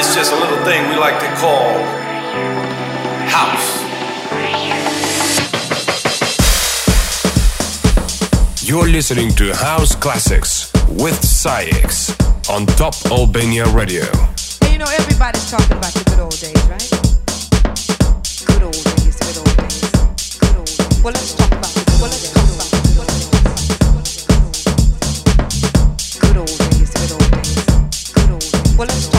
It's just a little thing we like to call house. You're listening to House Classics with SAIX on Top Albania Radio. And you know, everybody's talking about the good old days, right? Good old days, good old days, good old days. Well, let's talk about the good old days. Well, let's talk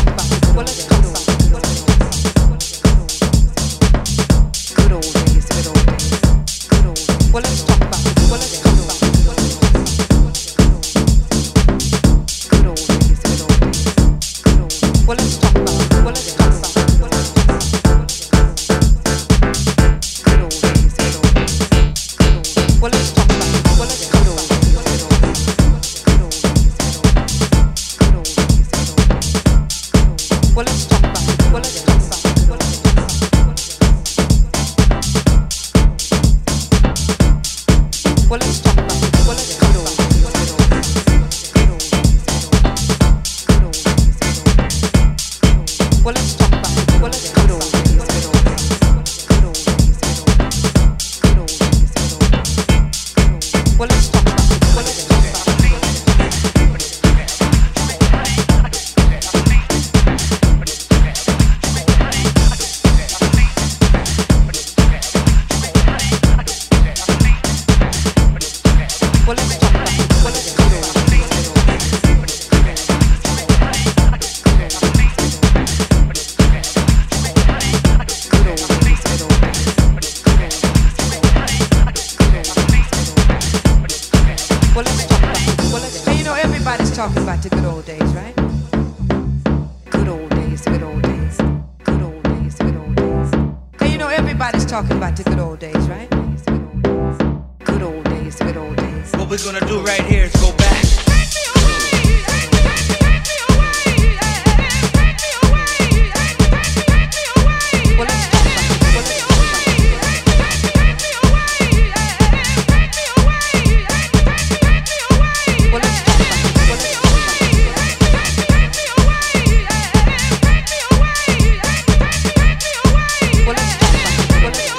But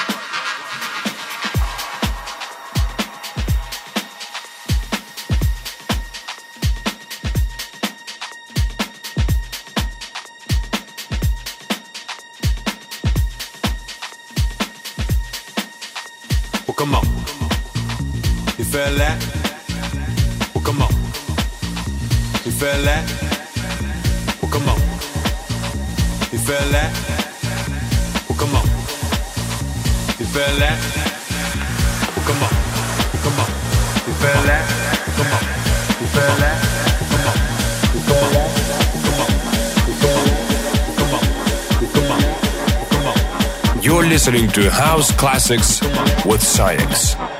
come on. You feel that? Well, come on. You feel that? Well, come on. You feel that? Well, come on. You feel that? Well, come on. Come on. You feel that? Come on. You feel that? Listening to House Classics with SAIX.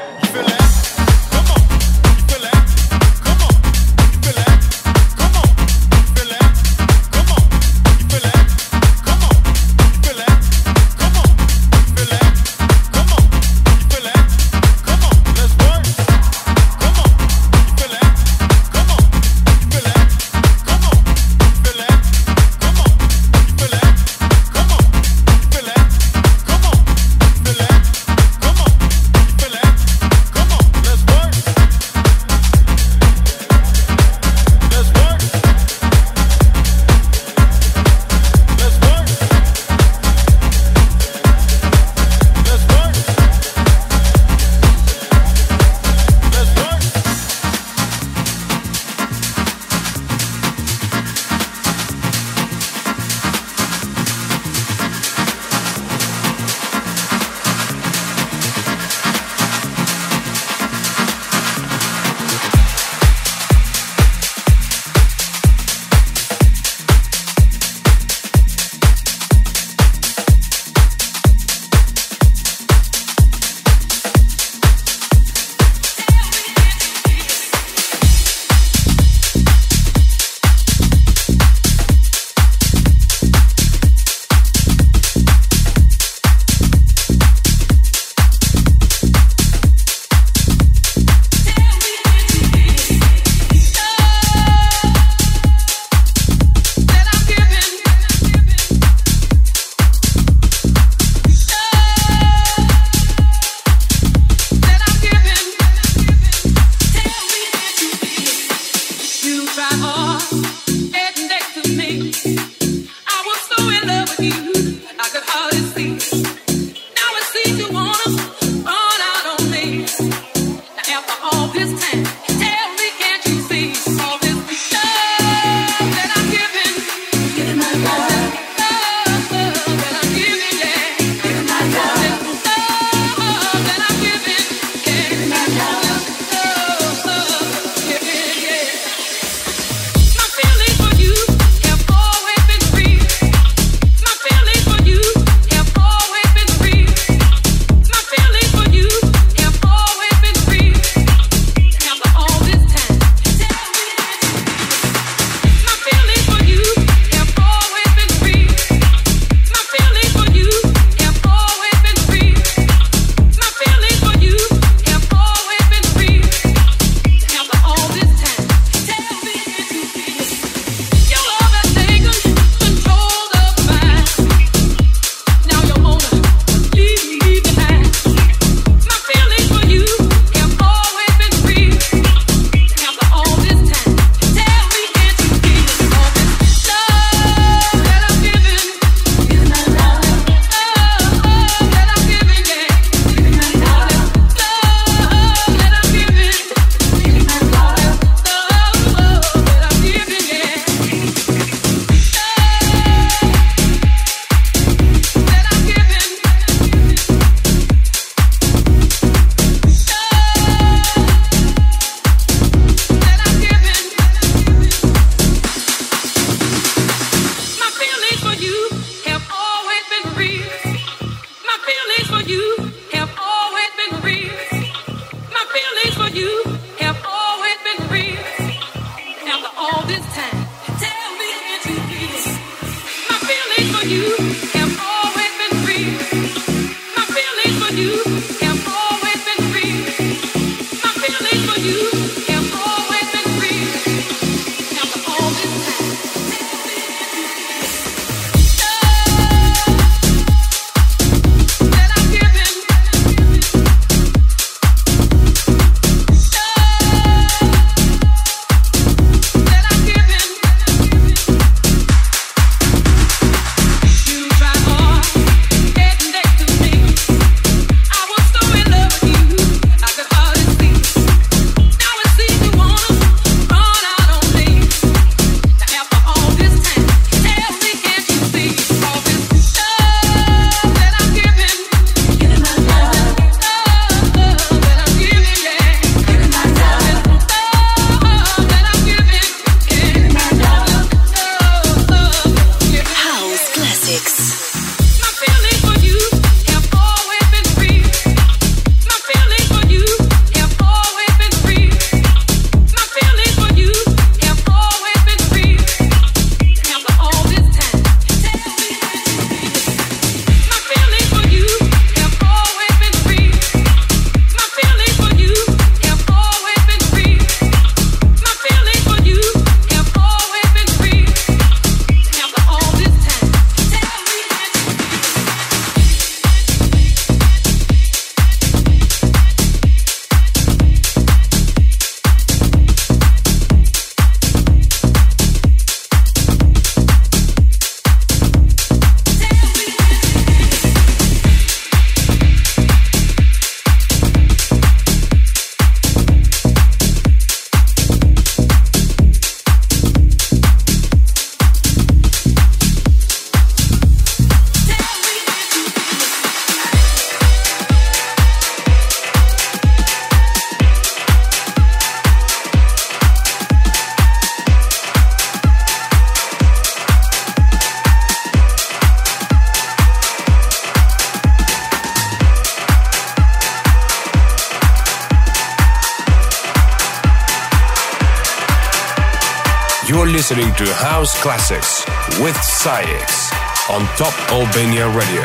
Listening to House Classics with SAIX on Top Albania Radio.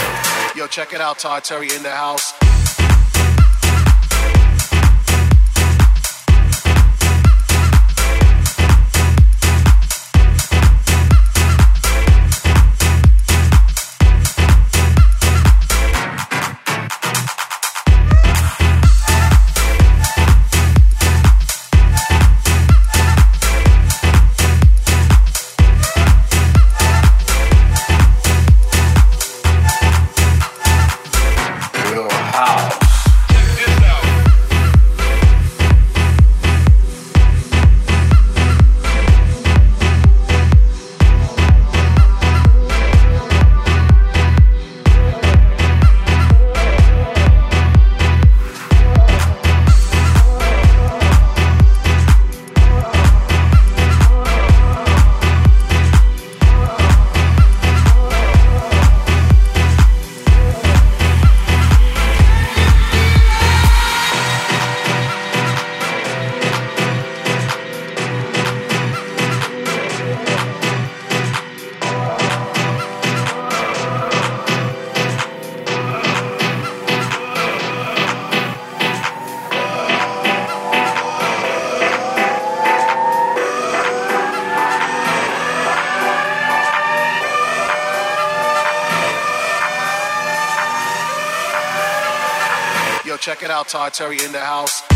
Yo, check it out, Terry in the house. Out, Terry in the house.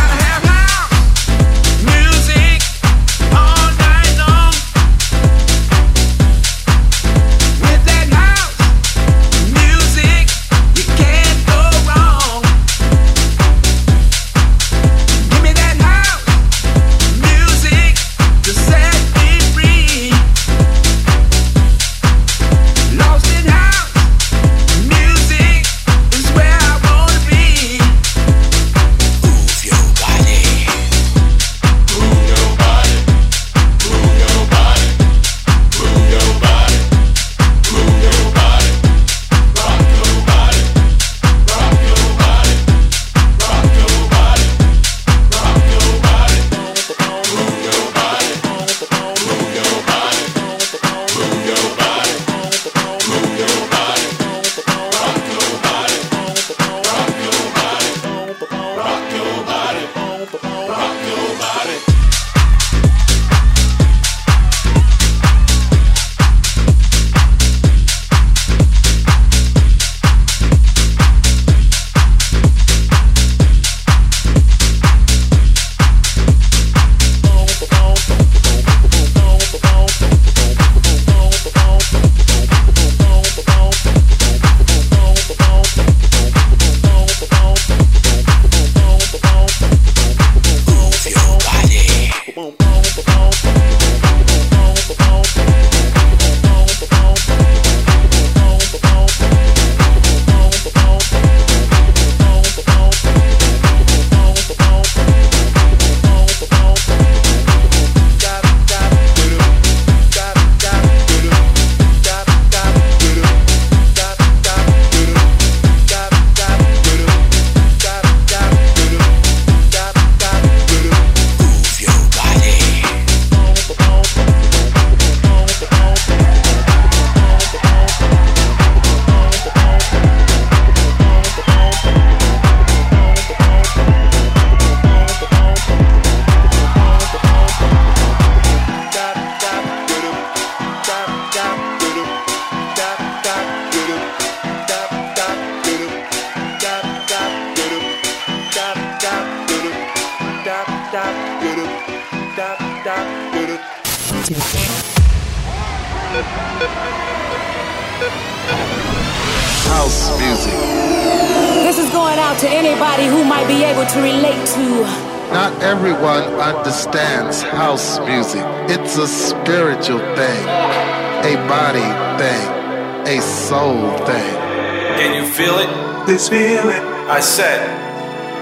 feel it? I said,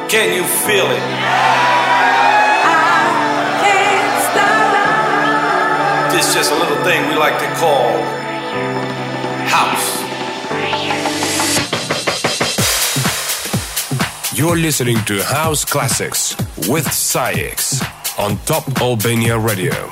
Can you feel it? I can't stop. Just a little thing we like to call house. You're listening to House Classics with SAIX on Top Albania Radio.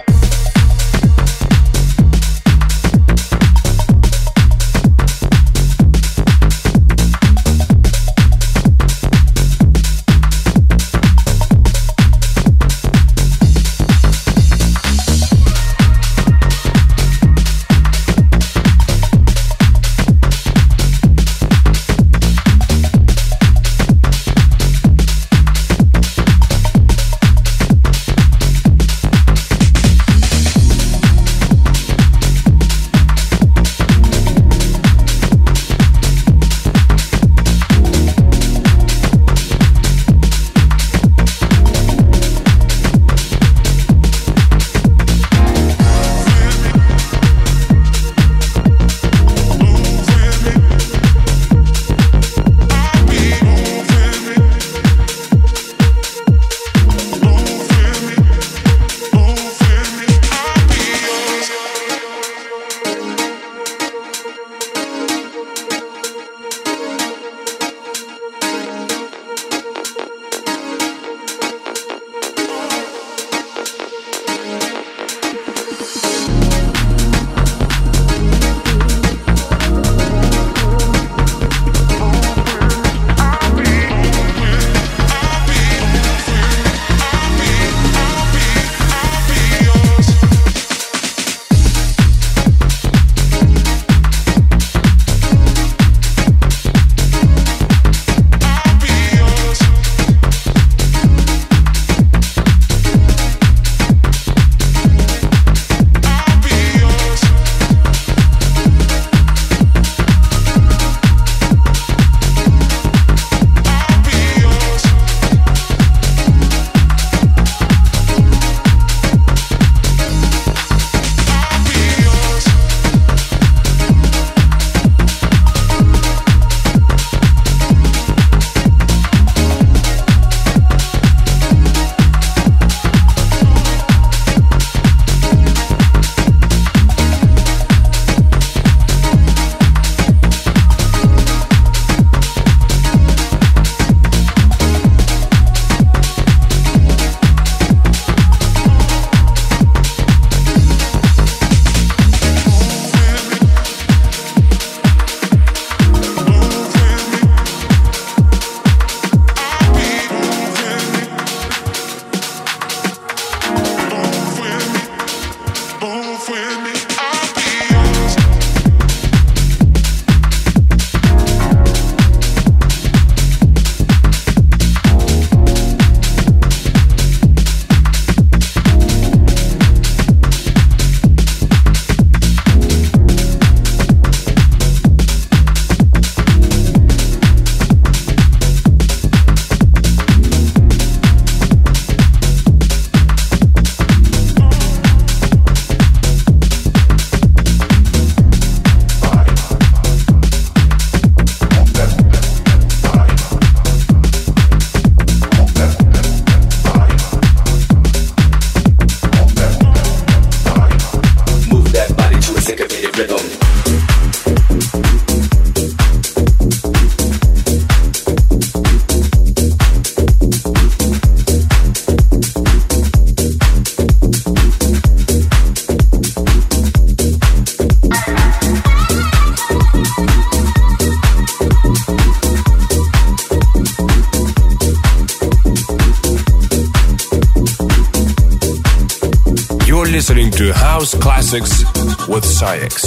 With SAIX.